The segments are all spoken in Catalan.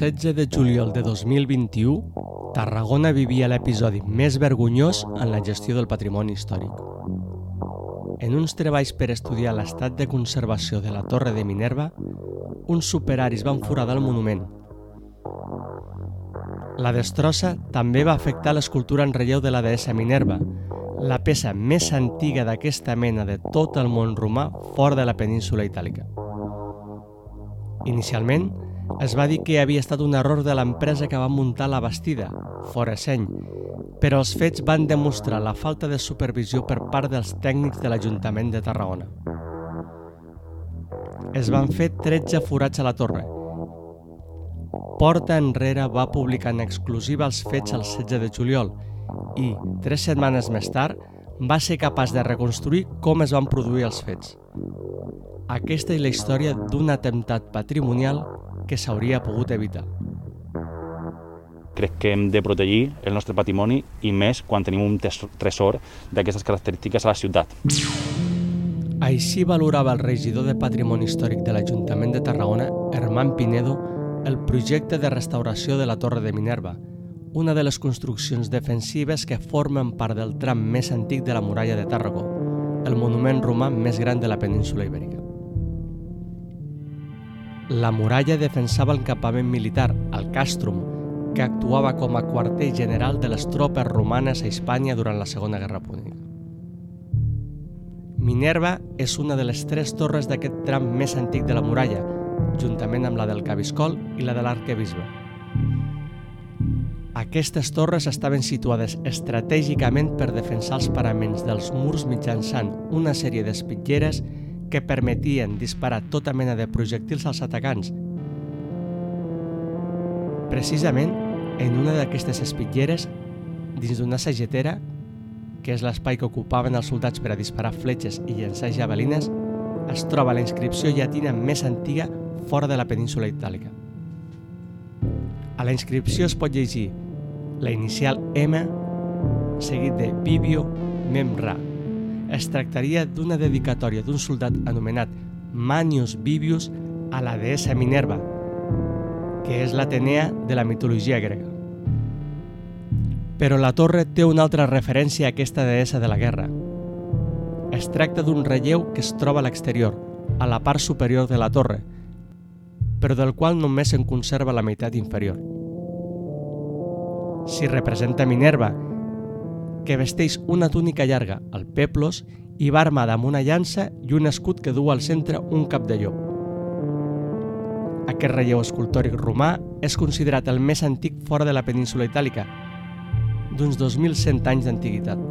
El 16 de juliol de 2021, Tarragona vivia l'episodi més vergonyós en la gestió del patrimoni històric. En uns treballs per estudiar l'estat de conservació de la Torre de Minerva, uns superaris van foradar el monument. La destrossa també va afectar l'escultura en relleu de la deessa Minerva, la peça més antiga d'aquesta mena de tot el món romà fora de la península itàlica. Inicialment, es va dir que havia estat un error de l'empresa que va muntar la bastida, Foreseny, però els fets van demostrar la falta de supervisió per part dels tècnics de l'Ajuntament de Tarragona. Es van fer 13 forats a la torre. Porta Enrere va publicar en exclusiva els fets el 16 de juliol i, tres setmanes més tard, va ser capaç de reconstruir com es van produir els fets. Aquesta és la història d'un atemptat patrimonial que s'hauria pogut evitar. Crec que hem de protegir el nostre patrimoni i més quan tenim un tresor d'aquestes característiques a la ciutat. Així valorava el regidor de Patrimoni Històric de l'Ajuntament de Tarragona, Herman Pinedo, el projecte de restauració de la Torre de Minerva, una de les construccions defensives que formen part del tram més antic de la muralla de Tàrraco, el monument romà més gran de la península ibèrica. La muralla defensava el campament militar, el castrum, que actuava com a quarter general de les tropes romanes a Hispània durant la Segona Guerra Púnica. Minerva és una de les tres torres d'aquest tram més antic de la muralla, juntament amb la del Cabiscol i la de l'Arquebisbe. Aquestes torres estaven situades estratègicament per defensar els paraments dels murs mitjançant una sèrie d'espitlleres que permetien disparar tota mena de projectils als atacants. Precisament, en una d'aquestes espitlleres, dins d'una sagetera, que és l'espai que ocupaven els soldats per a disparar fletxes i llançar javelines, es troba la inscripció llatina més antiga fora de la península itàlica. A la inscripció es pot llegir la inicial M seguit de Vivio Memra, es tractaria d'una dedicatòria d'un soldat anomenat Manius Vivius a la deessa Minerva, que és l'Atenea de la mitologia grega. Però la torre té una altra referència a aquesta deessa de la guerra. Es tracta d'un relleu que es troba a l'exterior, a la part superior de la torre, però del qual només se'n conserva la meitat inferior. S'hi representa Minerva, que vesteix una túnica llarga, el peplos, i va armada amb una llança i un escut que du al centre un cap de llop. Aquest relleu escultòric romà és considerat el més antic fora de la península itàlica, d'uns 2.100 anys d'antiguitat.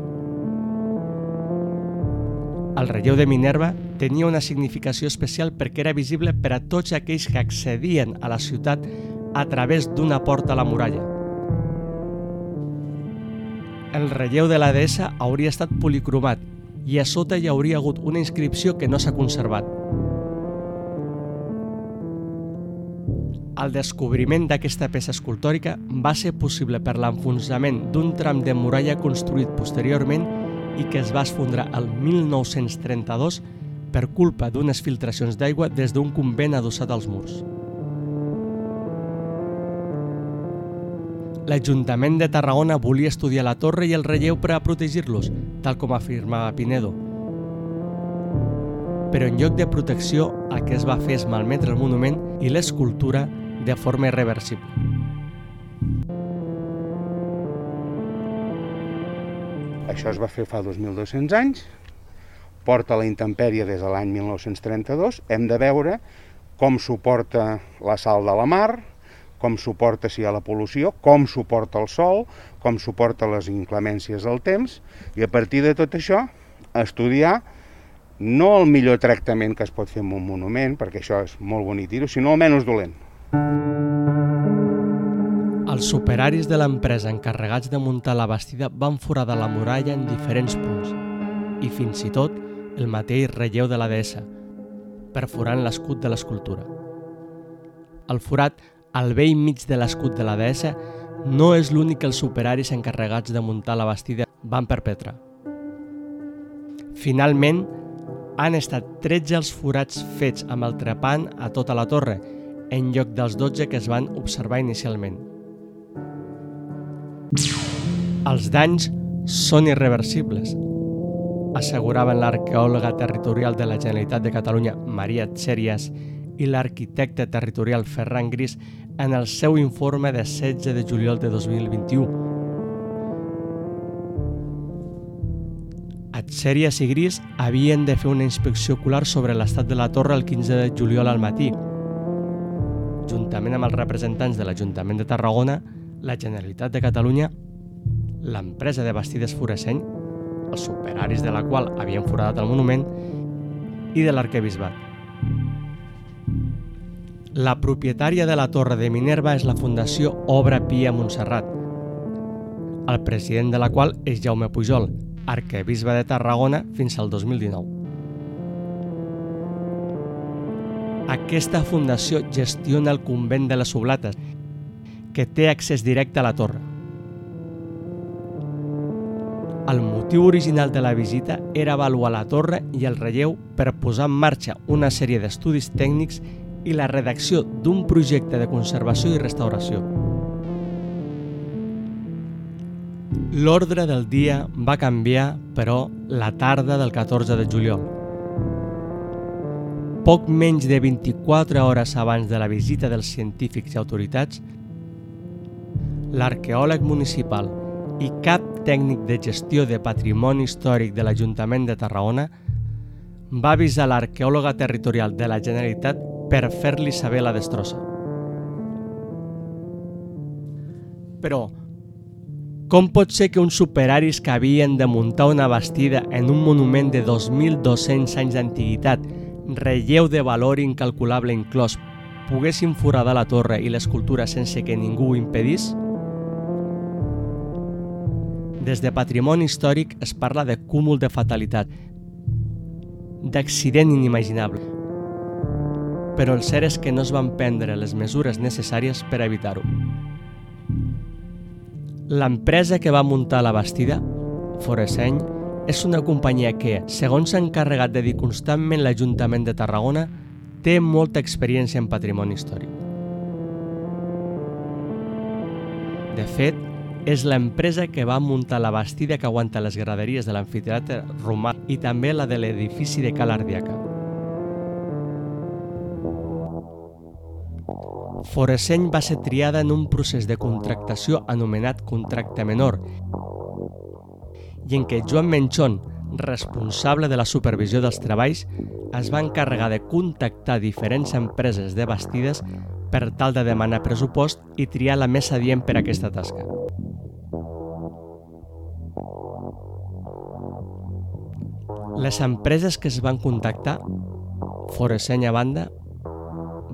El relleu de Minerva tenia una significació especial perquè era visible per a tots aquells que accedien a la ciutat a través d'una porta a la muralla, el relleu de la deessa hauria estat policromat i a sota hi hauria hagut una inscripció que no s'ha conservat. El descobriment d'aquesta peça escultòrica va ser possible per l'enfonsament d'un tram de muralla construït posteriorment i que es va esfondrar el 1932 per culpa d'unes filtracions d'aigua des d'un convent adossat als murs. l'Ajuntament de Tarragona volia estudiar la torre i el relleu per a protegir-los, tal com afirmava Pinedo. Però en lloc de protecció, el que es va fer és malmetre el monument i l'escultura de forma irreversible. Això es va fer fa 2.200 anys, porta la intempèrie des de l'any 1932, hem de veure com suporta la sal de la mar, com suporta si hi ha la pol·lució, com suporta el sol, com suporta les inclemències del temps, i a partir de tot això estudiar no el millor tractament que es pot fer amb un monument, perquè això és molt bonic dir-ho, sinó el menys dolent. Els superaris de l'empresa encarregats de muntar la bastida van foradar la muralla en diferents punts i fins i tot el mateix relleu de la deessa, perforant l'escut de l'escultura. El forat al vell mig de l'escut de la deessa, no és l'únic que els superaris encarregats de muntar la bastida van perpetrar. Finalment, han estat 13 els forats fets amb el trepant a tota la torre en lloc dels 12 que es van observar inicialment. Els danys són irreversibles, asseguraven l'arqueòloga territorial de la Generalitat de Catalunya, Maria Txèries, i l'arquitecte territorial Ferran Gris en el seu informe de 16 de juliol de 2021. Atxèries i Gris havien de fer una inspecció ocular sobre l'estat de la torre el 15 de juliol al matí. Juntament amb els representants de l'Ajuntament de Tarragona, la Generalitat de Catalunya, l'empresa de bastides Foreseny, els superaris de la qual havien foradat el monument, i de l'arquebisbat. La propietària de la Torre de Minerva és la Fundació Obra Pia Montserrat, el president de la qual és Jaume Pujol, arquebisbe de Tarragona fins al 2019. Aquesta fundació gestiona el convent de les Oblates, que té accés directe a la torre. El motiu original de la visita era avaluar la torre i el relleu per posar en marxa una sèrie d'estudis tècnics i la redacció d'un projecte de conservació i restauració. L'ordre del dia va canviar, però, la tarda del 14 de juliol. Poc menys de 24 hores abans de la visita dels científics i autoritats, l'arqueòleg municipal i cap tècnic de gestió de patrimoni històric de l'Ajuntament de Tarragona va avisar l'arqueòloga territorial de la Generalitat per fer-li saber la destrossa. Però, com pot ser que uns superaris que havien de muntar una bastida en un monument de 2.200 anys d'antiguitat, relleu de valor incalculable inclòs, poguessin foradar la torre i l'escultura sense que ningú ho impedís? Des de patrimoni històric es parla de cúmul de fatalitat, d'accident inimaginable, però el cert és que no es van prendre les mesures necessàries per evitar-ho. L'empresa que va muntar la bastida, Foreseny, és una companyia que, segons s'ha encarregat de dir constantment l'Ajuntament de Tarragona, té molta experiència en patrimoni històric. De fet, és l'empresa que va muntar la bastida que aguanta les graderies de l'amfiteatre romà i també la de l'edifici de Cal Ardiaca. Foreseny va ser triada en un procés de contractació anomenat contracte menor i en què Joan Menchon, responsable de la supervisió dels treballs, es va encarregar de contactar diferents empreses de bastides per tal de demanar pressupost i triar la més adient per a aquesta tasca. Les empreses que es van contactar, Foreseny a banda,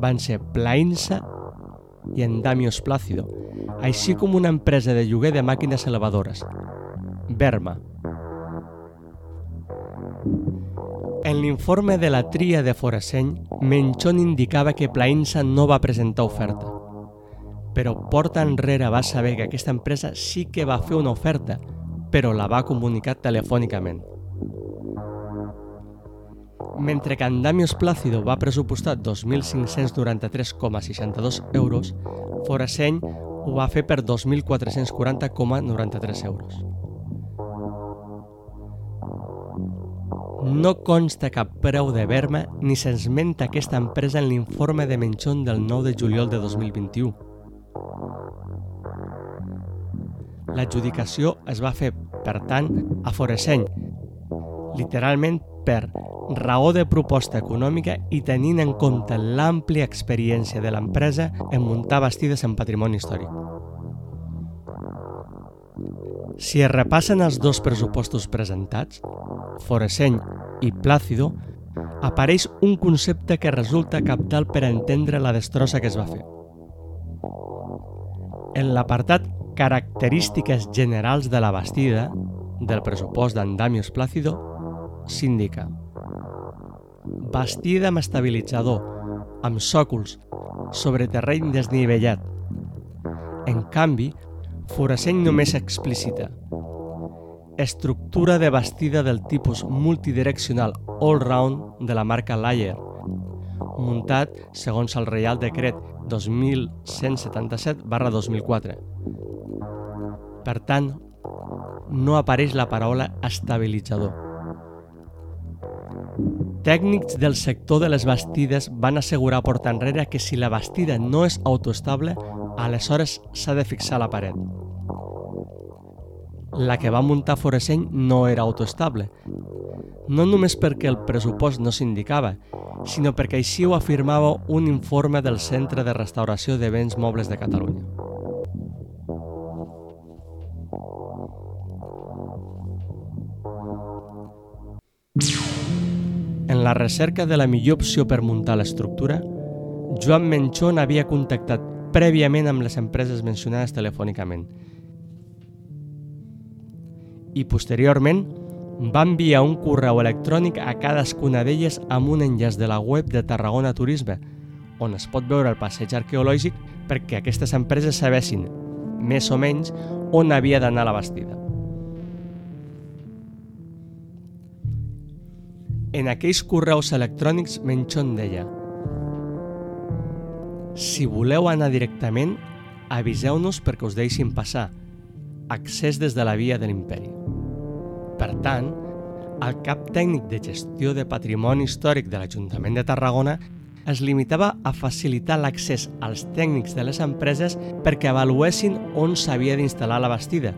van ser Plainsa i Endamios Plácido, així com una empresa de lloguer de màquines elevadores, Verma. En l'informe de la tria de Foreseny, Menchon indicava que Plainsa no va presentar oferta. Però porta enrere va saber que aquesta empresa sí que va fer una oferta, però la va comunicar telefònicament. Mentre que Andamios Plácido va pressupostar 2.593,62 euros, Foraseny ho va fer per 2.440,93 euros. No consta cap preu de Verma ni s'esmenta aquesta empresa en l'informe de Menchon del 9 de juliol de 2021. L'adjudicació es va fer, per tant, a Foreseny, literalment per raó de proposta econòmica i tenint en compte l'àmplia experiència de l'empresa en muntar bastides en patrimoni històric. Si es repassen els dos pressupostos presentats, Foreseny i Plàcido, apareix un concepte que resulta captal per entendre la destrossa que es va fer. En l'apartat Característiques generals de la bastida del pressupost d'Andamios Plàcido s'indica bastida amb estabilitzador, amb sòcols, sobre terreny desnivellat. En canvi, Foraseny només explícita. Estructura de bastida del tipus multidireccional all-round de la marca Layer, muntat segons el Reial Decret 2177 barra 2004. Per tant, no apareix la paraula estabilitzador. Tècnics del sector de les bastides van assegurar porta enrere que si la bastida no és autoestable, aleshores s'ha de fixar la paret. La que va muntar Foreseny no era autoestable, no només perquè el pressupost no s'indicava, sinó perquè així ho afirmava un informe del Centre de Restauració de Béns Mobles de Catalunya. La recerca de la millor opció per muntar l'estructura, Joan Menchon havia contactat prèviament amb les empreses mencionades telefònicament i posteriorment va enviar un correu electrònic a cadascuna d'elles amb un enllaç de la web de Tarragona Turisme, on es pot veure el passeig arqueològic perquè aquestes empreses sabessin, més o menys, on havia d'anar la bastida. En aquells correus electrònics Menchon deia Si voleu anar directament, aviseu-nos perquè us deixin passar. Accés des de la via de l'imperi. Per tant, el cap tècnic de gestió de patrimoni històric de l'Ajuntament de Tarragona es limitava a facilitar l'accés als tècnics de les empreses perquè avaluessin on s'havia d'instal·lar la bastida.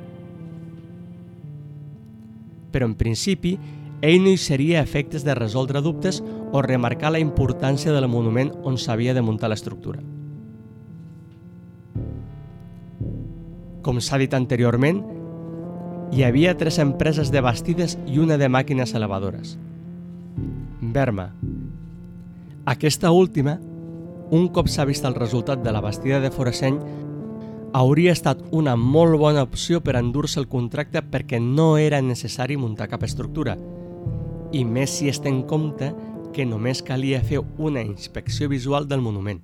Però en principi, ell no hi seria efectes de resoldre dubtes o remarcar la importància del monument on s'havia de muntar l'estructura. Com s'ha dit anteriorment, hi havia tres empreses de bastides i una de màquines elevadores. Berma. Aquesta última, un cop s'ha vist el resultat de la bastida de Foreseny, hauria estat una molt bona opció per endur-se el contracte perquè no era necessari muntar cap estructura, i més si es té en compte que només calia fer una inspecció visual del monument.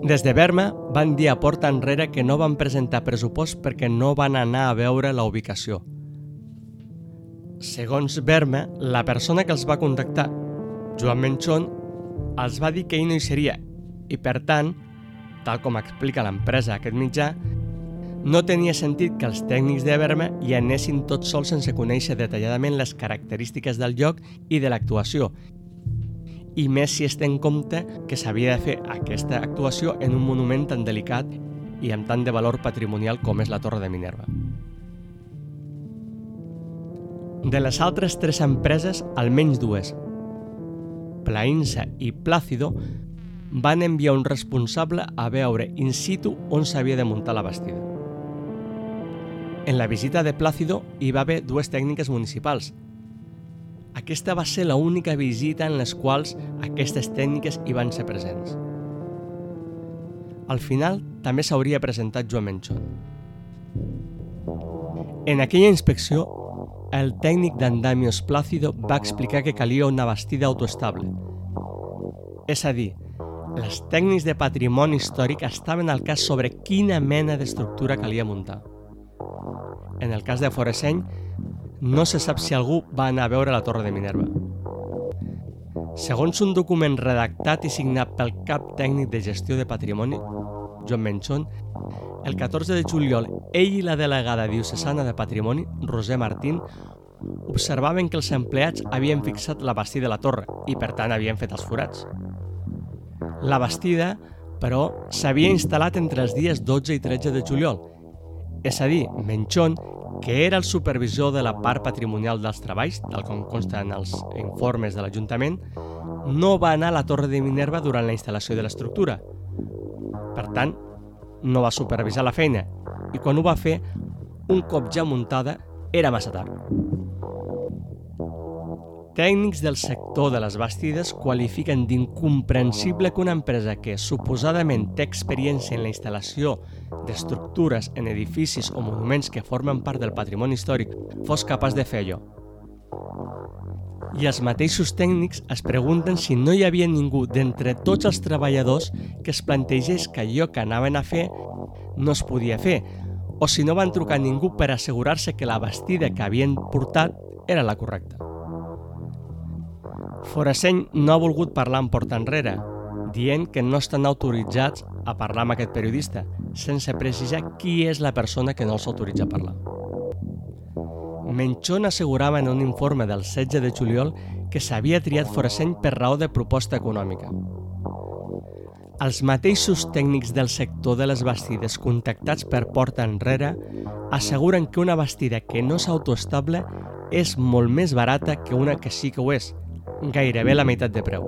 Des de Berma van dir a porta enrere que no van presentar pressupost perquè no van anar a veure la ubicació. Segons Berma, la persona que els va contactar, Joan Menchon, els va dir que ell no hi seria i, per tant, tal com explica l'empresa aquest mitjà, no tenia sentit que els tècnics de Berma hi anessin tots sols sense conèixer detalladament les característiques del lloc i de l'actuació, i més si es té en compte que s'havia de fer aquesta actuació en un monument tan delicat i amb tant de valor patrimonial com és la Torre de Minerva. De les altres tres empreses, almenys dues, Plainsa i Plácido, van enviar un responsable a veure in situ on s'havia de muntar la bastida. En la visita de Plácido hi va haver dues tècniques municipals. Aquesta va ser l'única visita en les quals aquestes tècniques hi van ser presents. Al final també s'hauria presentat Joan Menchon. En aquella inspecció, el tècnic d'Andamios Plácido va explicar que calia una bastida autoestable. És a dir, les tècnics de patrimoni històric estaven al cas sobre quina mena d'estructura calia muntar. En el cas de Foreseny, no se sap si algú va anar a veure la Torre de Minerva. Segons un document redactat i signat pel cap tècnic de gestió de patrimoni, Joan Menchon, el 14 de juliol, ell i la delegada diocesana de patrimoni, Roser Martín, observaven que els empleats havien fixat la bastida de la torre i, per tant, havien fet els forats. La bastida, però, s'havia instal·lat entre els dies 12 i 13 de juliol és a dir, Menchon, que era el supervisor de la part patrimonial dels treballs, tal com consta en els informes de l'Ajuntament, no va anar a la Torre de Minerva durant la instal·lació de l'estructura. Per tant, no va supervisar la feina i quan ho va fer, un cop ja muntada, era massa tard. Tècnics del sector de les bastides qualifiquen d'incomprensible que una empresa que suposadament té experiència en la instal·lació d'estructures en edificis o monuments que formen part del patrimoni històric fos capaç de fer allò. I els mateixos tècnics es pregunten si no hi havia ningú d'entre tots els treballadors que es plantegés que allò que anaven a fer no es podia fer, o si no van trucar ningú per assegurar-se que la bastida que havien portat era la correcta. Foraseny no ha volgut parlar en porta enrere, dient que no estan autoritzats a parlar amb aquest periodista, sense precisar qui és la persona que no els autoritza a parlar. Menchon assegurava en un informe del 16 de juliol que s'havia triat Foraseny per raó de proposta econòmica. Els mateixos tècnics del sector de les bastides contactats per Porta Enrere asseguren que una bastida que no és autoestable és molt més barata que una que sí que ho és, gairebé la meitat de preu.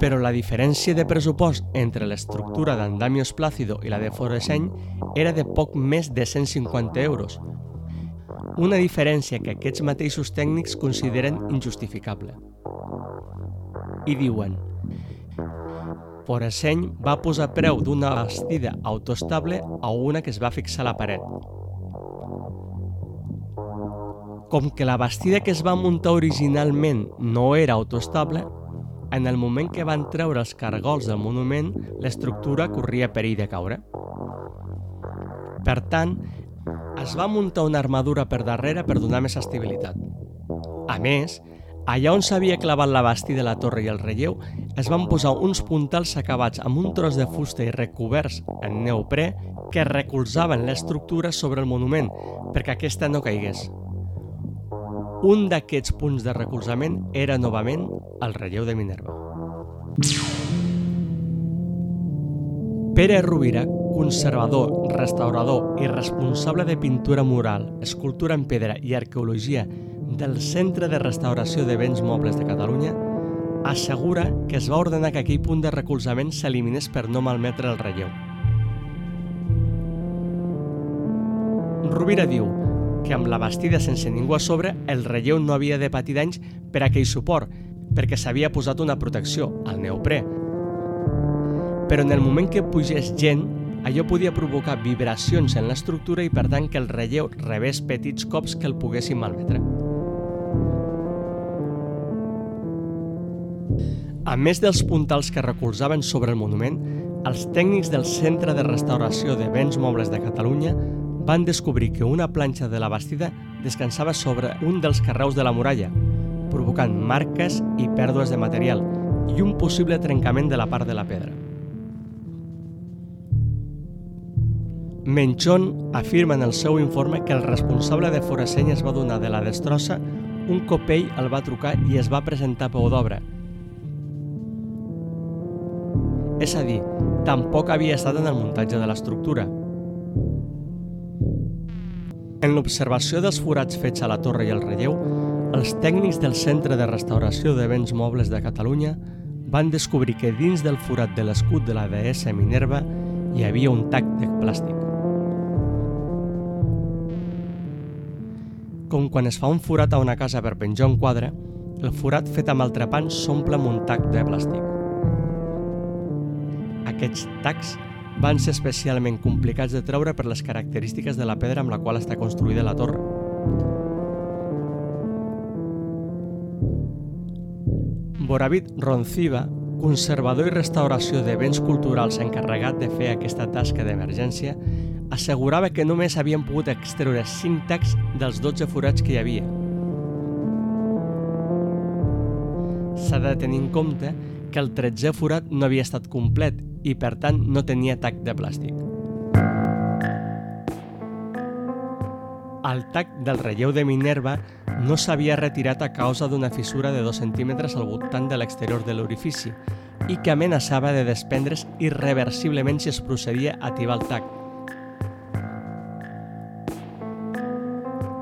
Però la diferència de pressupost entre l'estructura d'Andamios Plácido i la de Foreseny era de poc més de 150 euros, una diferència que aquests mateixos tècnics consideren injustificable. I diuen, Foreseny va posar preu d'una bastida autoestable a una que es va fixar a la paret. Com que la bastida que es va muntar originalment no era autoestable, en el moment que van treure els cargols del monument, l'estructura corria perill de caure. Per tant, es va muntar una armadura per darrere per donar més estabilitat. A més, Allà on s'havia clavat la bastida la torre i el relleu, es van posar uns puntals acabats amb un tros de fusta i recoberts en neoprè que recolzaven l'estructura sobre el monument perquè aquesta no caigués. Un d'aquests punts de recolzament era novament el relleu de Minerva. Pere Rovira, conservador, restaurador i responsable de pintura mural, escultura en pedra i arqueologia del Centre de Restauració de Béns Mobles de Catalunya assegura que es va ordenar que aquell punt de recolzament s'eliminés per no malmetre el relleu. Rovira diu que amb la bastida sense ningú a sobre el relleu no havia de patir danys per aquell suport, perquè s'havia posat una protecció, al neoprè. Però en el moment que pugés gent, allò podia provocar vibracions en l'estructura i per tant que el relleu rebés petits cops que el poguessin malmetre. A més dels puntals que recolzaven sobre el monument, els tècnics del Centre de Restauració de Béns Mobles de Catalunya van descobrir que una planxa de la bastida descansava sobre un dels carreus de la muralla, provocant marques i pèrdues de material i un possible trencament de la part de la pedra. Menchon afirma en el seu informe que el responsable de Foraseny es va donar de la destrossa un cop ell el va trucar i es va presentar peu d'obra, és a dir, tampoc havia estat en el muntatge de l'estructura. En l'observació dels forats fets a la torre i el relleu, els tècnics del Centre de Restauració de Béns Mobles de Catalunya van descobrir que dins del forat de l'escut de la deessa Minerva hi havia un tac de plàstic. Com quan es fa un forat a una casa per penjar un quadre, el forat fet amb el trepant s'omple amb un tac de plàstic. Aquests tacs van ser especialment complicats de treure per les característiques de la pedra amb la qual està construïda la torre. Boravit Ronciva, conservador i restauració de béns culturals encarregat de fer aquesta tasca d'emergència, assegurava que només havien pogut extreure 5 tacs dels 12 forats que hi havia. S'ha de tenir en compte que el 13è forat no havia estat complet i per tant no tenia tac de plàstic. El tac del relleu de Minerva no s'havia retirat a causa d'una fissura de 2 centímetres al voltant de l'exterior de l'orifici i que amenaçava de desprendre's irreversiblement si es procedia a tibar el tac.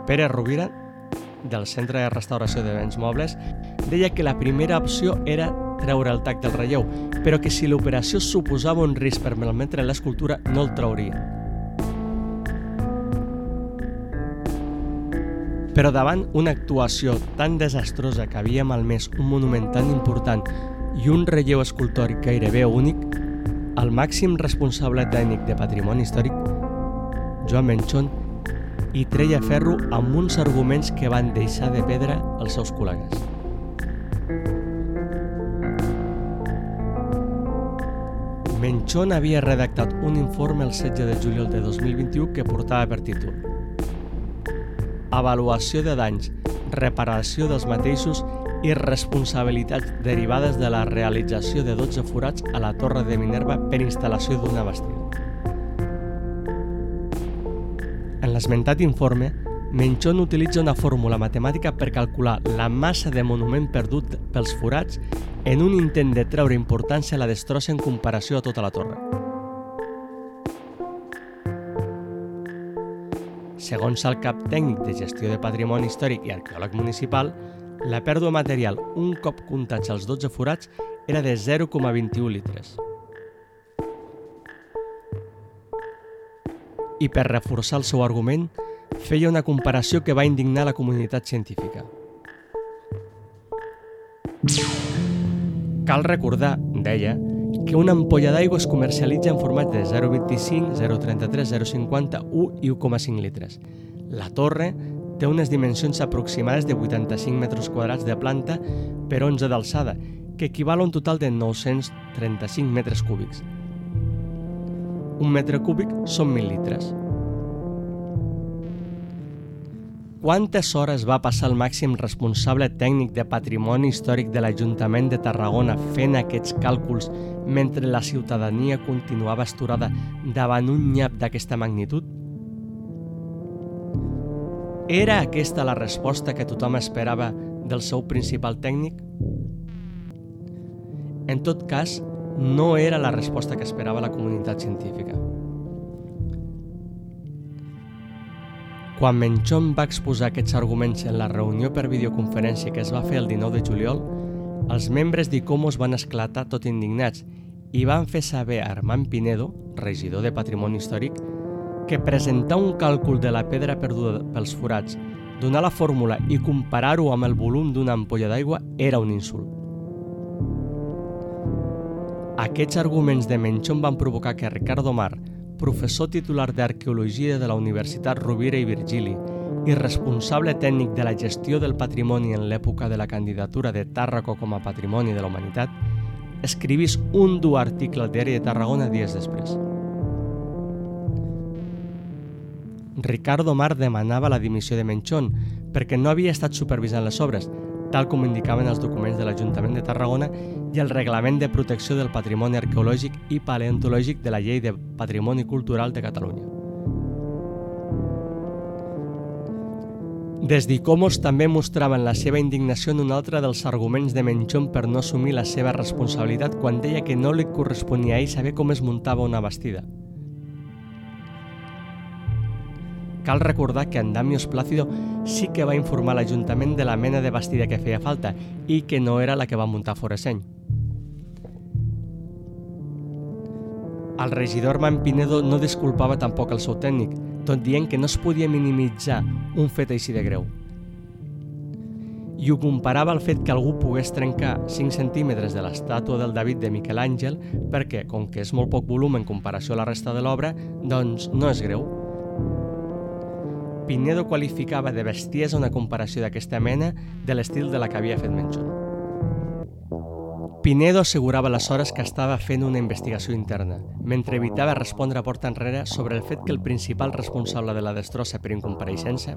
Pere Rovira, del Centre de Restauració de Béns Mobles, deia que la primera opció era treure el tac del relleu, però que si l'operació suposava un risc per malmetre l'escultura no el trauria. Però davant una actuació tan desastrosa que havia malmès un monument tan important i un relleu escultòric gairebé únic, el màxim responsable tècnic de patrimoni històric, Joan Menchon, i treia ferro amb uns arguments que van deixar de pedra els seus col·legues. Menchon havia redactat un informe el 16 de juliol de 2021 que portava per títol Avaluació de danys reparació dels mateixos i responsabilitats derivades de la realització de 12 forats a la Torre de Minerva per instal·lació d'una bastida. L'esmentat informe, Menchon utilitza una fórmula matemàtica per calcular la massa de monument perdut pels forats en un intent de treure importància a la destrossa en comparació a tota la torre. Segons el cap tècnic de gestió de patrimoni històric i arqueòleg municipal, la pèrdua material un cop comptats els 12 forats era de 0,21 litres. I per reforçar el seu argument, feia una comparació que va indignar la comunitat científica. Cal recordar, deia, que una ampolla d'aigua es comercialitza en format de 0,25, 0,33, 0,50, 1 i 1,5 litres. La torre té unes dimensions aproximades de 85 metres quadrats de planta per 11 d'alçada, que equival a un total de 935 metres cúbics. Un metre cúbic són 1.000 litres. Quantes hores va passar el màxim responsable tècnic de patrimoni històric de l'Ajuntament de Tarragona fent aquests càlculs mentre la ciutadania continuava esturada davant un nyap d'aquesta magnitud? Era aquesta la resposta que tothom esperava del seu principal tècnic? En tot cas, no era la resposta que esperava la comunitat científica. Quan Menchon va exposar aquests arguments en la reunió per videoconferència que es va fer el 19 de juliol, els membres d'ICOMOS van esclatar tot indignats i van fer saber a Armand Pinedo, regidor de Patrimoni Històric, que presentar un càlcul de la pedra perduda pels forats, donar la fórmula i comparar-ho amb el volum d'una ampolla d'aigua era un insult. Aquests arguments de Menchon van provocar que Ricardo Mar, professor titular d'Arqueologia de la Universitat Rovira i Virgili i responsable tècnic de la gestió del patrimoni en l'època de la candidatura de Tàrraco com a Patrimoni de la Humanitat, escrivís un dur article al diari de Tarragona dies després. Ricardo Mar demanava la dimissió de Menchón perquè no havia estat supervisant les obres, tal com indicaven els documents de l'Ajuntament de Tarragona i el Reglament de Protecció del Patrimoni Arqueològic i Paleontològic de la Llei de Patrimoni Cultural de Catalunya. Des d'ICOMOS també mostraven la seva indignació en un altre dels arguments de Menchon per no assumir la seva responsabilitat quan deia que no li corresponia a ell saber com es muntava una bastida. Cal recordar que Andamios Plácido sí que va informar l'Ajuntament de la mena de bastida que feia falta i que no era la que va muntar Foreseny. El regidor Pinedo no disculpava tampoc el seu tècnic, tot dient que no es podia minimitzar un fet així de greu. I ho comparava al fet que algú pogués trencar 5 centímetres de l'estàtua del David de Miquel Àngel perquè, com que és molt poc volum en comparació a la resta de l'obra, doncs no és greu, Pinedo qualificava de bestiesa una comparació d'aquesta mena de l'estil de la que havia fet Menchon. Pinedo assegurava aleshores que estava fent una investigació interna, mentre evitava respondre a porta enrere sobre el fet que el principal responsable de la destrossa per incompareixença,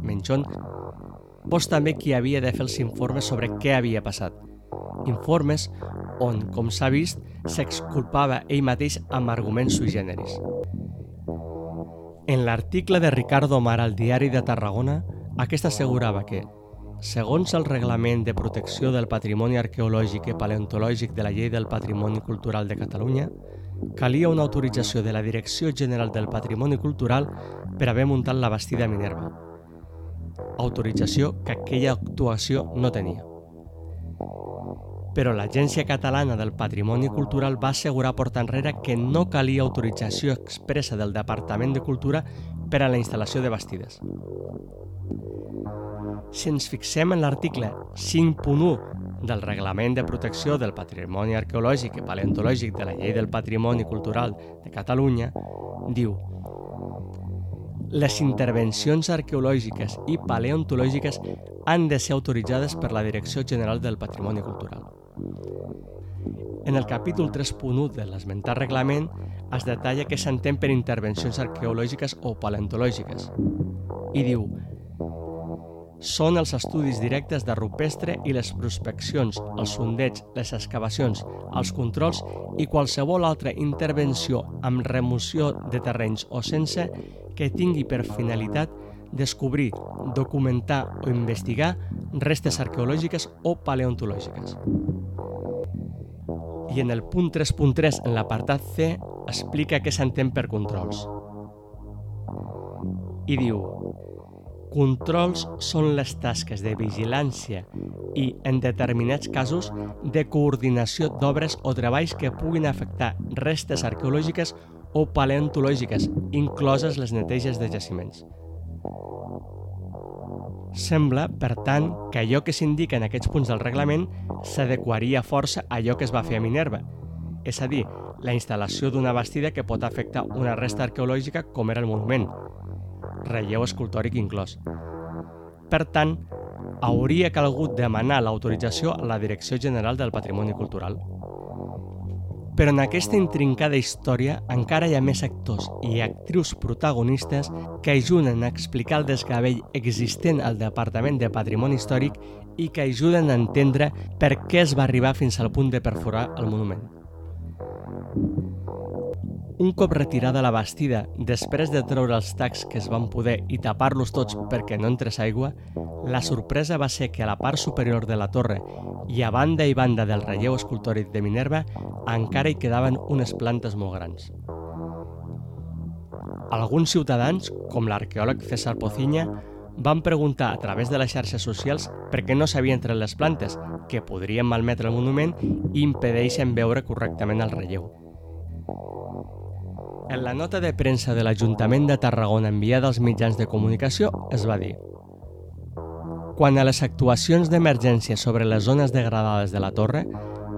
Menchon, fos també qui havia de fer els informes sobre què havia passat. Informes on, com s'ha vist, s'exculpava ell mateix amb arguments sui generis. En l'article de Ricardo Mar al Diari de Tarragona, aquest assegurava que, segons el Reglament de Protecció del Patrimoni Arqueològic i Paleontològic de la Llei del Patrimoni Cultural de Catalunya, calia una autorització de la Direcció General del Patrimoni Cultural per haver muntat la bastida Minerva. Autorització que aquella actuació no tenia però l'Agència Catalana del Patrimoni Cultural va assegurar porta enrere que no calia autorització expressa del Departament de Cultura per a la instal·lació de bastides. Si ens fixem en l'article 5.1 del Reglament de Protecció del Patrimoni Arqueològic i Paleontològic de la Llei del Patrimoni Cultural de Catalunya, diu les intervencions arqueològiques i paleontològiques han de ser autoritzades per la Direcció General del Patrimoni Cultural. En el capítol 3.1 de l'esmentat reglament es detalla què s'entén per intervencions arqueològiques o paleontològiques. I diu són els estudis directes de rupestre i les prospeccions, els sondeigs, les excavacions, els controls i qualsevol altra intervenció amb remoció de terrenys o sense que tingui per finalitat descobrir, documentar o investigar restes arqueològiques o paleontològiques. I en el punt 3.3, en l'apartat C, explica què s'entén per controls. I diu, Controls són les tasques de vigilància i, en determinats casos, de coordinació d'obres o treballs que puguin afectar restes arqueològiques o paleontològiques, incloses les neteges de jaciments. Sembla, per tant, que allò que s'indica en aquests punts del reglament s'adequaria força a allò que es va fer a Minerva, és a dir, la instal·lació d'una bastida que pot afectar una resta arqueològica com era el monument, relleu escultòric inclòs. Per tant, hauria calgut demanar l'autorització a la Direcció General del Patrimoni Cultural. Però en aquesta intrincada història encara hi ha més actors i actrius protagonistes que ajuden a explicar el desgavell existent al Departament de Patrimoni Històric i que ajuden a entendre per què es va arribar fins al punt de perforar el monument. Un cop retirada la bastida, després de treure els tacs que es van poder i tapar-los tots perquè no entrés aigua, la sorpresa va ser que a la part superior de la torre i a banda i banda del relleu escultòric de Minerva encara hi quedaven unes plantes molt grans. Alguns ciutadans, com l'arqueòleg César Pociña, van preguntar a través de les xarxes socials per què no s'havien tret les plantes, que podrien malmetre el monument i impedeixen veure correctament el relleu. En la nota de premsa de l'Ajuntament de Tarragona enviada als mitjans de comunicació es va dir Quan a les actuacions d'emergència sobre les zones degradades de la torre,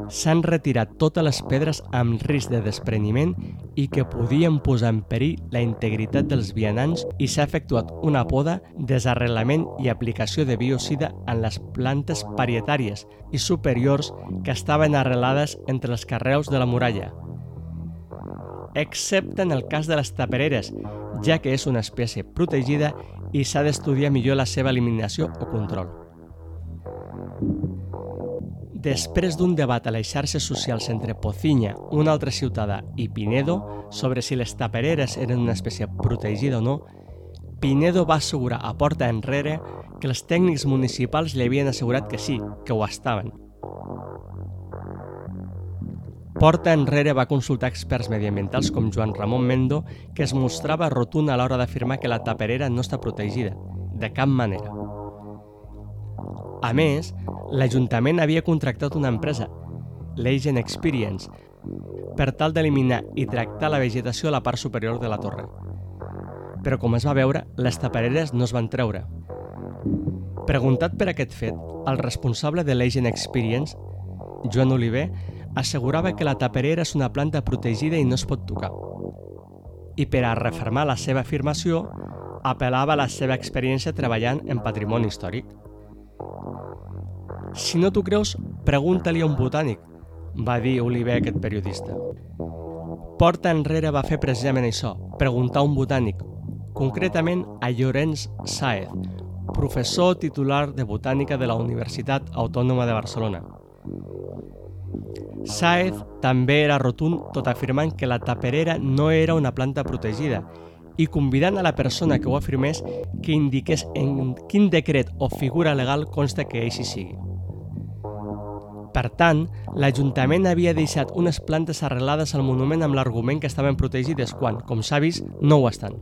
s'han retirat totes les pedres amb risc de despreniment i que podien posar en perill la integritat dels vianants i s'ha efectuat una poda, desarrelament i aplicació de biocida en les plantes parietàries i superiors que estaven arrelades entre els carreus de la muralla, excepte en el cas de les tapereres, ja que és una espècie protegida i s'ha d'estudiar millor la seva eliminació o control. Després d'un debat a les xarxes socials entre Pociña, un altre ciutadà, i Pinedo sobre si les tapereres eren una espècie protegida o no, Pinedo va assegurar a porta enrere que els tècnics municipals li havien assegurat que sí, que ho estaven, Porta enrere va consultar experts mediambientals com Joan Ramon Mendo, que es mostrava rotund a l'hora d'afirmar que la taperera no està protegida, de cap manera. A més, l'Ajuntament havia contractat una empresa, l'Agent Experience, per tal d'eliminar i tractar la vegetació a la part superior de la torre. Però com es va veure, les tapereres no es van treure. Preguntat per aquest fet, el responsable de l'Agent Experience, Joan Oliver, assegurava que la taperera és una planta protegida i no es pot tocar. I per a refermar la seva afirmació, apel·lava a la seva experiència treballant en patrimoni històric. Si no t'ho creus, pregunta-li a un botànic, va dir Oliver aquest periodista. Porta enrere va fer precisament això, preguntar a un botànic, concretament a Llorenç Saez, professor titular de Botànica de la Universitat Autònoma de Barcelona. Saez també era rotund tot afirmant que la taperera no era una planta protegida i convidant a la persona que ho afirmés que indiqués en quin decret o figura legal consta que així sigui. Per tant, l'Ajuntament havia deixat unes plantes arrelades al monument amb l'argument que estaven protegides quan, com s'ha vist, no ho estan.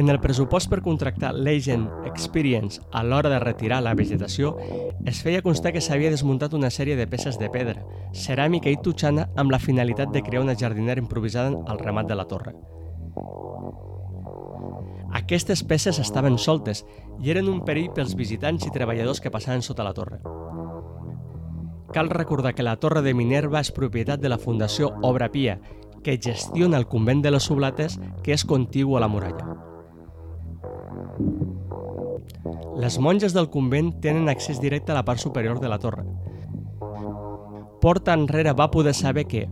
En el pressupost per contractar l'Agent Experience a l'hora de retirar la vegetació, es feia constar que s'havia desmuntat una sèrie de peces de pedra, ceràmica i tutxana amb la finalitat de crear una jardinera improvisada al remat de la torre. Aquestes peces estaven soltes i eren un perill pels visitants i treballadors que passaven sota la torre. Cal recordar que la Torre de Minerva és propietat de la Fundació Obra Pia, que gestiona el convent de les Oblates, que és contigu a la muralla. Les monges del convent tenen accés directe a la part superior de la torre. Porta enrere va poder saber que,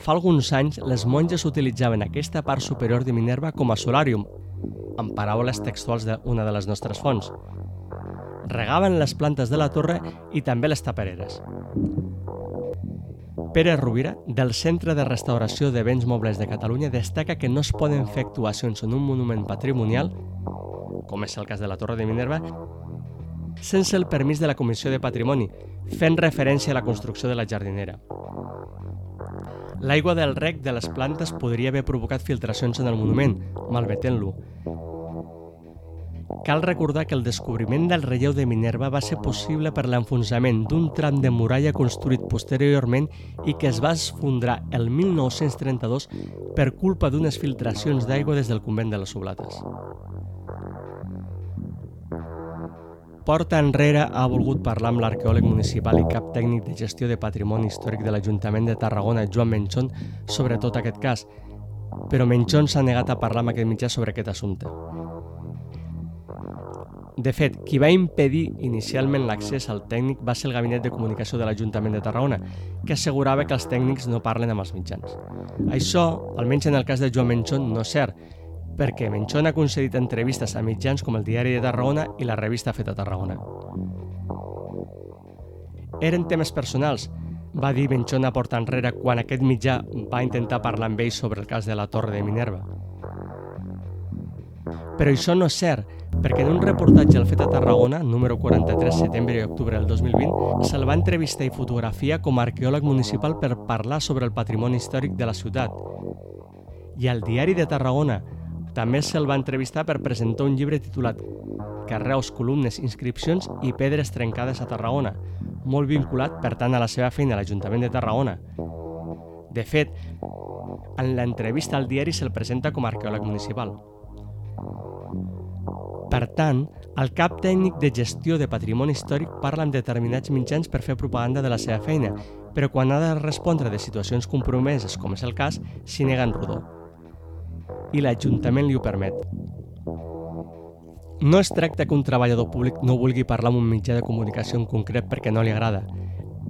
fa alguns anys, les monges utilitzaven aquesta part superior de Minerva com a solàrium amb paraules textuals d'una de les nostres fonts. Regaven les plantes de la torre i també les tapereres. Pere Rovira, del Centre de Restauració de Béns Mobles de Catalunya, destaca que no es poden fer actuacions en un monument patrimonial, com és el cas de la Torre de Minerva, sense el permís de la Comissió de Patrimoni, fent referència a la construcció de la jardinera. L'aigua del rec de les plantes podria haver provocat filtracions en el monument, malmetent-lo, Cal recordar que el descobriment del relleu de Minerva va ser possible per l'enfonsament d'un tram de muralla construït posteriorment i que es va esfondrar el 1932 per culpa d'unes filtracions d'aigua des del convent de les Oblates. Porta enrere ha volgut parlar amb l'arqueòleg municipal i cap tècnic de gestió de patrimoni històric de l'Ajuntament de Tarragona, Joan Menchon, sobre tot aquest cas, però Menchon s'ha negat a parlar amb aquest mitjà sobre aquest assumpte. De fet, qui va impedir inicialment l'accés al tècnic va ser el Gabinet de Comunicació de l'Ajuntament de Tarragona, que assegurava que els tècnics no parlen amb els mitjans. Això, almenys en el cas de Joan Menchon, no és cert, perquè Menchon ha concedit entrevistes a mitjans com el Diari de Tarragona i la revista Feta Tarragona. Eren temes personals, va dir Menchon a porta enrere quan aquest mitjà va intentar parlar amb ell sobre el cas de la Torre de Minerva. Però això no és cert, perquè en un reportatge al Fet a Tarragona, número 43, setembre i octubre del 2020, se'l va entrevistar i fotografia com a arqueòleg municipal per parlar sobre el patrimoni històric de la ciutat. I al Diari de Tarragona també se'l va entrevistar per presentar un llibre titulat Carreus, columnes, inscripcions i pedres trencades a Tarragona, molt vinculat, per tant, a la seva feina a l'Ajuntament de Tarragona. De fet, en l'entrevista al diari se'l presenta com a arqueòleg municipal. Per tant, el cap tècnic de gestió de patrimoni històric parla amb determinats mitjans per fer propaganda de la seva feina, però quan ha de respondre de situacions compromeses, com és el cas, s'hi nega en rodó. I l'Ajuntament li ho permet. No es tracta que un treballador públic no vulgui parlar amb un mitjà de comunicació en concret perquè no li agrada,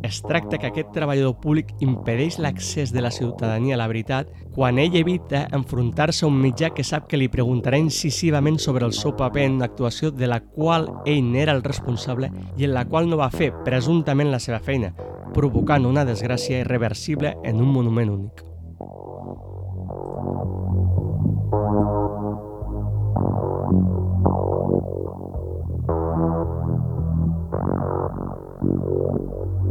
es tracta que aquest treballador públic impedeix l'accés de la ciutadania a la veritat quan ell evita enfrontar-se a un mitjà que sap que li preguntarà incisivament sobre el seu paper en una actuació de la qual ell n'era el responsable i en la qual no va fer presumptament la seva feina, provocant una desgràcia irreversible en un monument únic.